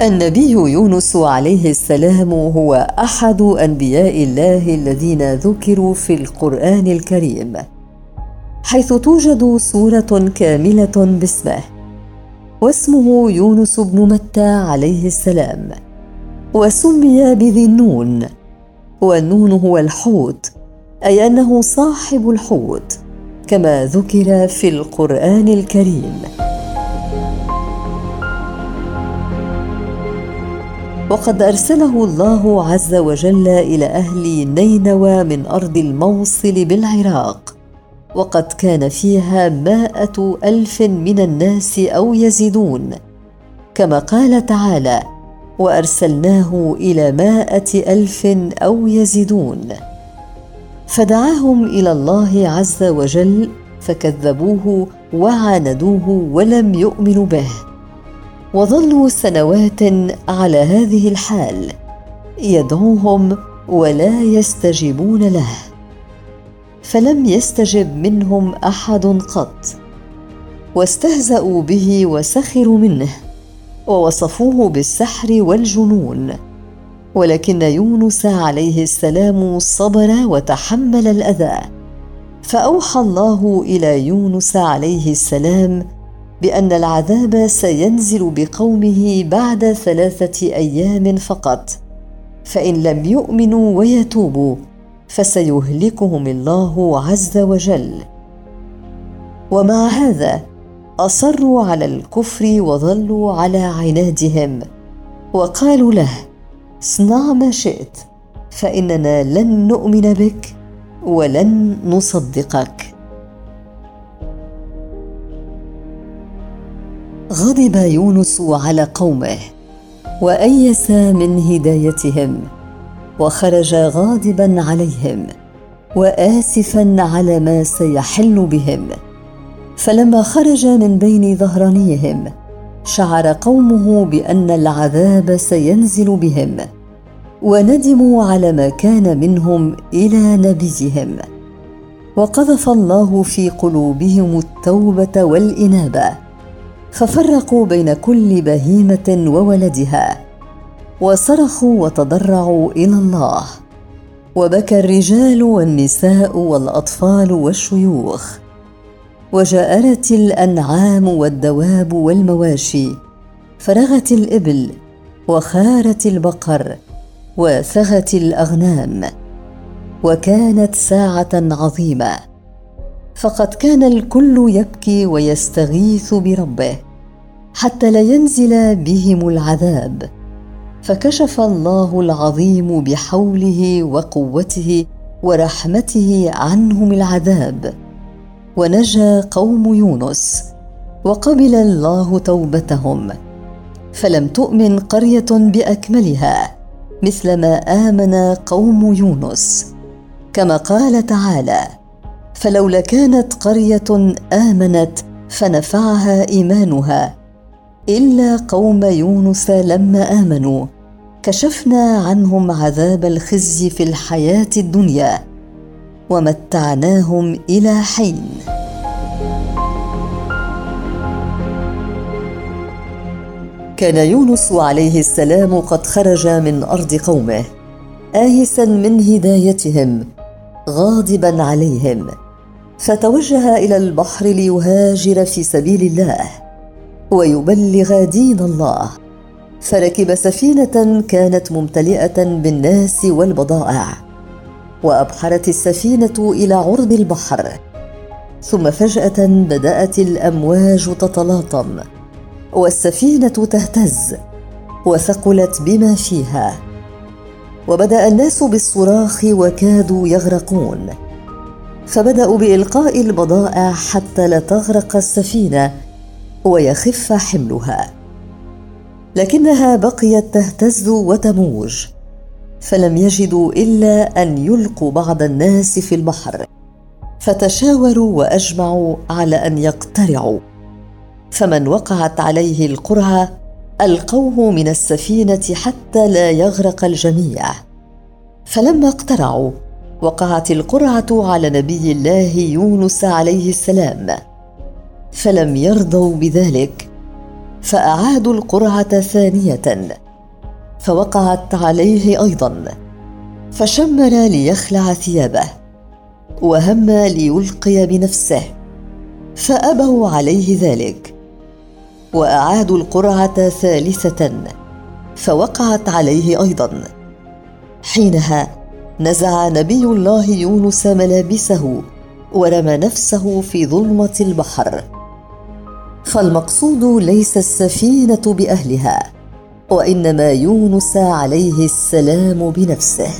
النبي يونس عليه السلام هو أحد أنبياء الله الذين ذكروا في القرآن الكريم حيث توجد سورة كاملة باسمه واسمه يونس بن متى عليه السلام وسمي بذي النون والنون هو الحوت أي أنه صاحب الحوت كما ذكر في القرآن الكريم. وقد أرسله الله عز وجل إلى أهل نينوى من أرض الموصل بالعراق. وقد كان فيها مائة ألف من الناس أو يزيدون. كما قال تعالى وأرسلناه إلى مائة ألف أو يزيدون فدعاهم إلى الله عز وجل فكذبوه وعاندوه ولم يؤمنوا به. وظلوا سنوات على هذه الحال يدعوهم ولا يستجيبون له فلم يستجب منهم أحد قط. واستهزأوا به وسخروا منه ووصفوه بالسحر والجنون. ولكن يونس عليه السلام صبر وتحمل الأذى. فأوحى الله إلى يونس عليه السلام بأن العذاب سينزل بقومه بعد ثلاثة أيام فقط. فإن لم يؤمنوا ويتوبوا فسيهلكهم الله عز وجل. ومع هذا أصروا على الكفر وظلوا على عنادهم. وقالوا له اصنع ما شئت فإننا لن نؤمن بك ولن نصدقك. غضب يونس على قومه وأيس من هدايتهم وخرج غاضبا عليهم واسفا على ما سيحل بهم. فلما خرج من بين ظهرانيهم شعر قومه بأن العذاب سينزل بهم وندموا على ما كان منهم إلى نبيهم. وقذف الله في قلوبهم التوبة والإنابة. ففرقوا بين كل بهيمة وولدها وصرخوا وتضرعوا إلى الله. وبكى الرجال والنساء والأطفال والشيوخ. وجاءرت الأنعام والدواب والمواشي فرغت الإبل وخارت البقر وثغت الأغنام. وكانت ساعة عظيمة. فقد كان الكل يبكي ويستغيث بربه حتى لا ينزل بهم العذاب. فكشف الله العظيم بحوله وقوته ورحمته عنهم العذاب. ونجا قوم يونس وقبل الله توبتهم. فلم تؤمن قرية بأكملها مثل ما آمن قوم يونس. كما قال تعالى فلولا كانت قرية آمنت فنفعها إيمانها. إلا قوم يونس لما آمنوا كشفنا عنهم عذاب الخزي في الحياة الدنيا ومتعناهم إلى حين. كان يونس عليه السلام قد خرج من أرض قومه آيسا من هدايتهم غاضبا عليهم. فتوجه إلى البحر ليهاجر في سبيل الله ويبلغ دين الله. فركب سفينة كانت ممتلئة بالناس والبضائع وأبحرت السفينة إلى عرض البحر. ثم فجأة بدأت الأمواج تتلاطم والسفينة تهتز وثقلت بما فيها. وبدأ الناس بالصراخ وكادوا يغرقون. فبدأوا بإلقاء البضائع حتى لا تغرق السفينة ويخف حملها. لكنها بقيت تهتز وتموج فلم يجدوا إلا أن يلقوا بعض الناس في البحر. فتشاوروا وأجمعوا على أن يقترعوا. فمن وقعت عليه القرعة ألقوه من السفينة حتى لا يغرق الجميع. فلما اقترعوا وقعت القرعة على نبي الله يونس عليه السلام. فلم يرضوا بذلك فأعادوا القرعة ثانية فوقعت عليه أيضا. فشمر ليخلع ثيابه وهم ليلقي بنفسه فأبوا عليه ذلك. وأعادوا القرعة ثالثة فوقعت عليه أيضا. حينها نزع نبي الله يونس ملابسه ورمى نفسه في ظلمة البحر. فالمقصود ليس السفينة بأهلها وإنما يونس عليه السلام بنفسه.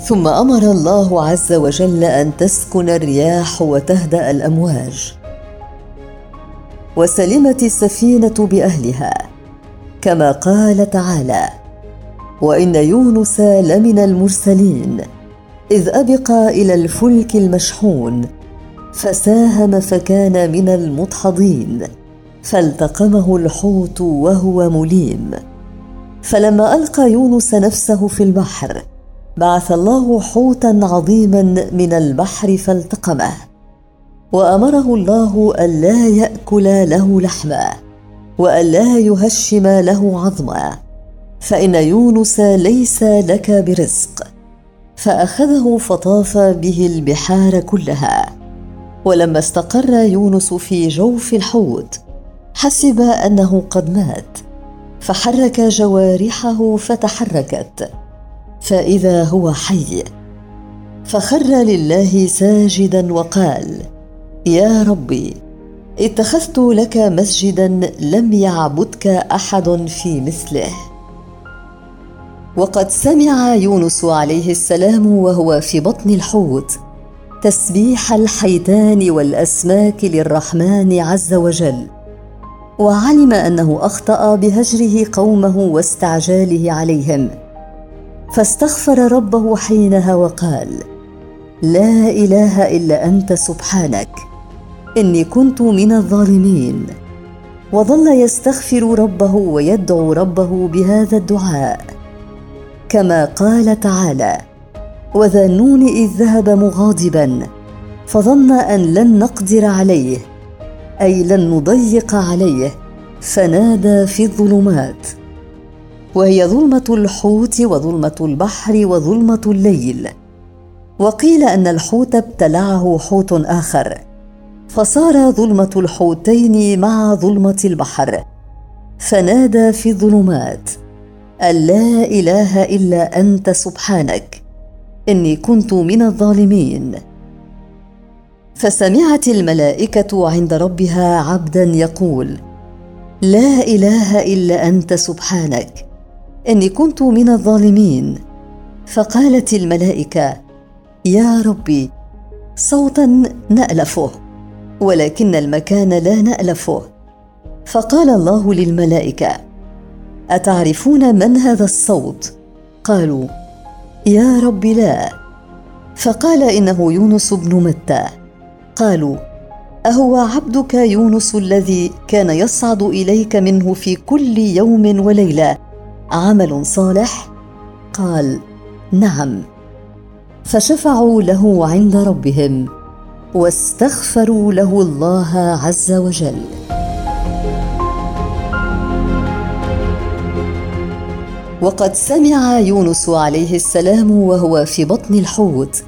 ثم أمر الله عز وجل أن تسكن الرياح وتهدأ الأمواج. وسلمت السفينة بأهلها كما قال تعالى وإن يونس لمن المرسلين إذ أبق إلى الفلك المشحون فساهم فكان من المدحضين فالتقمه الحوت وهو مليم. فلما ألقى يونس نفسه في البحر بعث الله حوتا عظيما من البحر فالتقمه وأمره الله الا يأكل له لحما والا يهشم له عظما. فإن يونس ليس لك برزق فأخذه فطاف به البحار كلها. ولما استقر يونس في جوف الحوت حسب أنه قد مات فحرك جوارحه فتحركت فإذا هو حي. فخر لله ساجدا وقال يا ربي اتخذت لك مسجدا لم يعبدك أحد في مثله. وقد سمع يونس عليه السلام وهو في بطن الحوت تسبيح الحيتان والأسماك للرحمن عز وجل وعلم أنه أخطأ بهجره قومه واستعجاله عليهم فاستغفر ربه حينها وقال لا إله إلا أنت سبحانك إني كنت من الظالمين وظل يستغفر ربه ويدعو ربه بهذا الدعاء. كما قال تعالى وذا النون إذ ذهب مغاضبا فظن أن لن نقدر عليه أي لن نضيق عليه فنادى في الظلمات. وهي ظلمة الحوت وظلمة البحر وظلمة الليل. وقيل أن الحوت ابتلعه حوت آخر فصار ظلمة الحوتين مع ظلمة البحر فنادى في الظلمات. لا إله إلا أنت سبحانك إني كنت من الظالمين. فسمعت الملائكة عند ربها عبدا يقول لا إله إلا أنت سبحانك إني كنت من الظالمين. فقالت الملائكة يا ربي صوتا نألفه ولكن المكان لا نألفه. فقال الله للملائكة أتعرفون من هذا الصوت؟ قالوا يا رب لا. فقال إنه يونس بن متى. قالوا أهو عبدك يونس الذي كان يصعد إليك منه في كل يوم وليلة عمل صالح؟ قال نعم. فشفعوا له عند ربهم واستغفروا له الله عز وجل. وقد سمع يونس عليه السلام وهو في بطن الحوت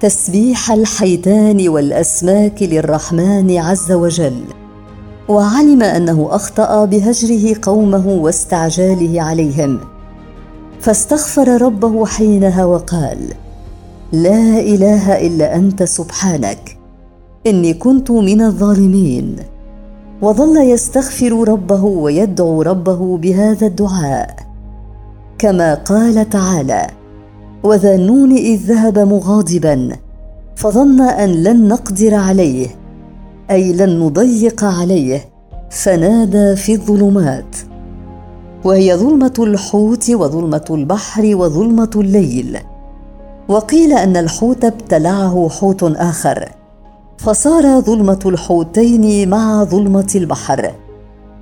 تسبيح الحيتان والأسماك للرحمن عز وجل وعلم أنه أخطأ بهجره قومه واستعجاله عليهم فاستغفر ربه حينها وقال لا إله إلا أنت سبحانك إني كنت من الظالمين وظل يستغفر ربه ويدعو ربه بهذا الدعاء. كما قال تعالى وذا النون إذ ذهب مغاضبا فظن أن لن نقدر عليه أي لن نضيق عليه فنادى في الظلمات. وهي ظلمة الحوت وظلمة البحر وظلمة الليل. وقيل أن الحوت ابتلعه حوت آخر فصار ظلمة الحوتين مع ظلمة البحر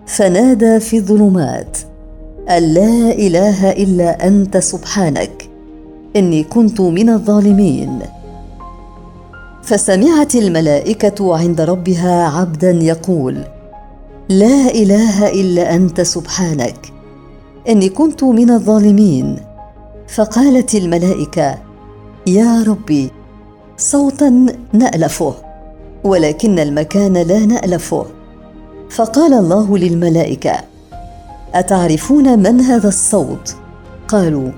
فنادى في الظلمات. لا إله إلا أنت سبحانك. إني كنت من الظالمين. فسمعت الملائكة عند ربها عبدا يقول لا إله إلا أنت سبحانك. إني كنت من الظالمين. فقالت الملائكة يا ربي صوتا نألفه ولكن المكان لا نألفه. فقال الله للملائكة أتعرفون من هذا الصوت؟ قالوا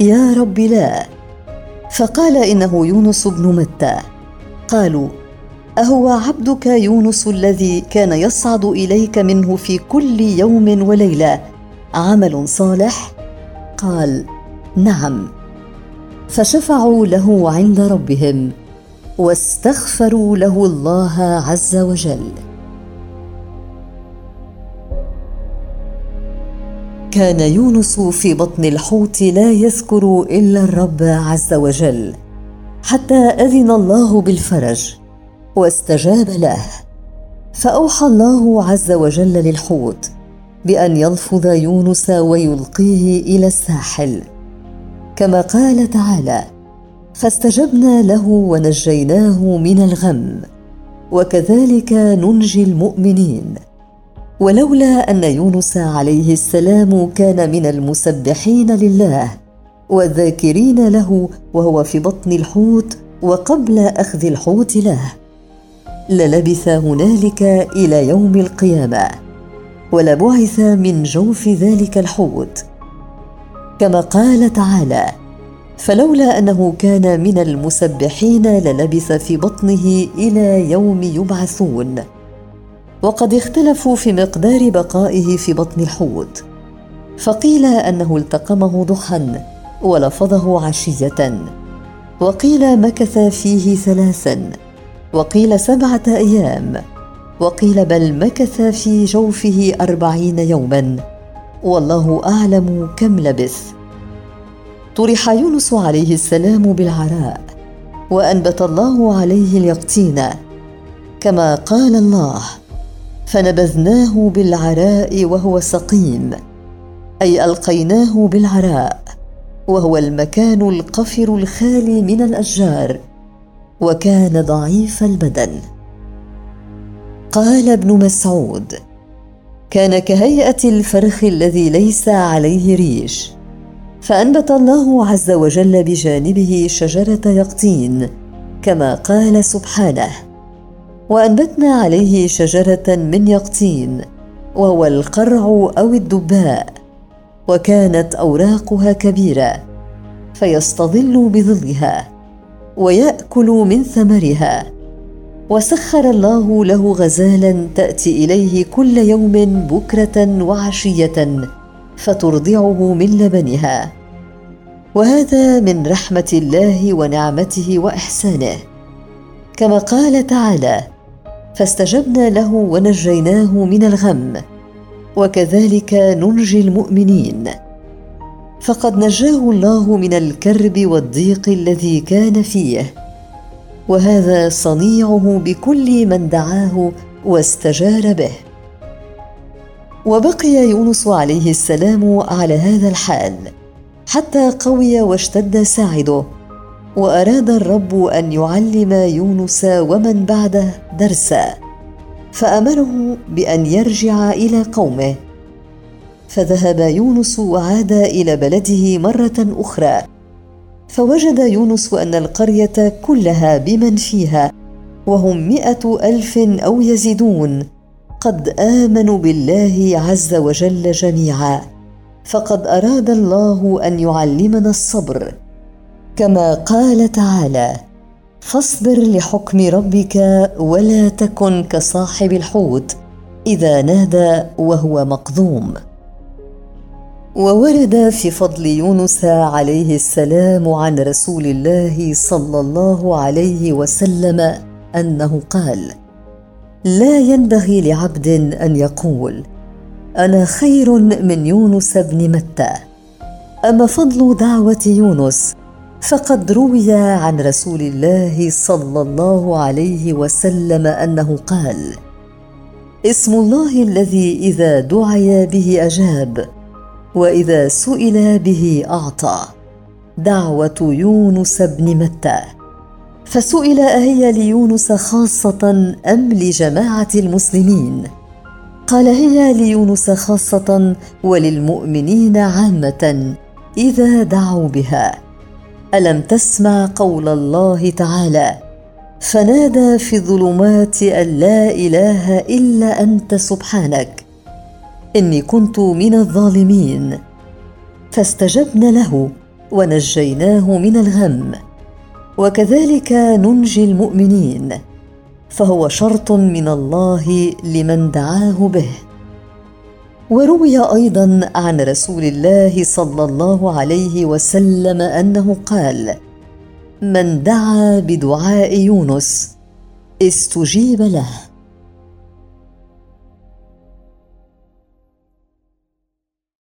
يا رب لا. فقال إنه يونس بن متى. قالوا أهو عبدك يونس الذي كان يصعد إليك منه في كل يوم وليلة عمل صالح؟ قال نعم. فشفعوا له عند ربهم واستغفروا له الله عز وجل. كان يونس في بطن الحوت لا يذكر إلا الرب عز وجل حتى أذن الله بالفرج واستجاب له. فأوحى الله عز وجل للحوت بأن يلفظ يونس ويلقيه إلى الساحل. كما قال تعالى فاستجبنا له ونجيناه من الغم وكذلك ننجي المؤمنين ولولا أن يونس عليه السلام كان من المسبحين لله والذاكرين له وهو في بطن الحوت وقبل أخذ الحوت له. للبث هنالك إلى يوم القيامة ولبعث من جوف ذلك الحوت. كما قال تعالى فلولا أنه كان من المسبحين للبث في بطنه إلى يوم يبعثون. وقد اختلفوا في مقدار بقائه في بطن الحوت فقيل أنه التقمه ضحى ولفظه عشية وقيل مكث فيه ثلاثا وقيل سبعة أيام وقيل بل مكث في جوفه أربعين يوما والله أعلم كم لبث. طرح يونس عليه السلام بالعراء وأنبت الله عليه اليقطين كما قال الله فنبذناه بالعراء وهو سقيم أي ألقيناه بالعراء وهو المكان القفر الخالي من الأشجار وكان ضعيف البدن. قال ابن مسعود كان كهيئة الفرخ الذي ليس عليه ريش فأنبت الله عز وجل بجانبه شجرة يقطين كما قال سبحانه. وأنبتنا عليه شجرة من يقطين وهو القرع أو الدباء وكانت أوراقها كبيرة فيستظل بظلها ويأكل من ثمرها وسخر الله له غزالا تأتي إليه كل يوم بكرة وعشية فترضعه من لبنها. وهذا من رحمة الله ونعمته وإحسانه. كما قال تعالى فاستجبنا له ونجيناه من الغم. وكذلك ننجي المؤمنين. فقد نجاه الله من الكرب والضيق الذي كان فيه. وهذا صنيعه بكل من دعاه واستجار به. وبقي يونس عليه السلام على هذا الحال حتى قوي واشتد ساعده. وأراد الرب أن يعلم يونس ومن بعده درسا فأمره بأن يرجع إلى قومه. فذهب يونس وعاد إلى بلده مرة أخرى فوجد يونس أن القرية كلها بمن فيها وهم مائه ألف أو يزيدون قد آمنوا بالله عز وجل جميعا. فقد أراد الله أن يعلمنا الصبر. كما قال تعالى فاصبر لحكم ربك ولا تكن كصاحب الحوت إذا نادى وهو مقذوم. وورد في فضل يونس عليه السلام عن رسول الله صلى الله عليه وسلم أنه قال لا ينبغي لعبد أن يقول أنا خير من يونس بن متى. أما فضل دعوة يونس فقد روي عن رسول الله صلى الله عليه وسلم أنه قال اسم الله الذي إذا دعي به أجاب وإذا سئل به أعطى. دعوة يونس بن متى. فسئل أهي ليونس خاصة أم لجماعة المسلمين؟ قال هي ليونس خاصة وللمؤمنين عامة إذا دعوا بها. ألم تسمع قول الله تعالى؟ فنادى في الظلمات أن لا إله إلا أنت سبحانك. إني كنت من الظالمين. فاستجبنا له ونجيناه من الغم. وكذلك ننجي المؤمنين. فهو شرط من الله لمن دعاه به. وروي أيضا عن رسول الله صلى الله عليه وسلم أنه قال من دعا بدعاء يونس استجيب له.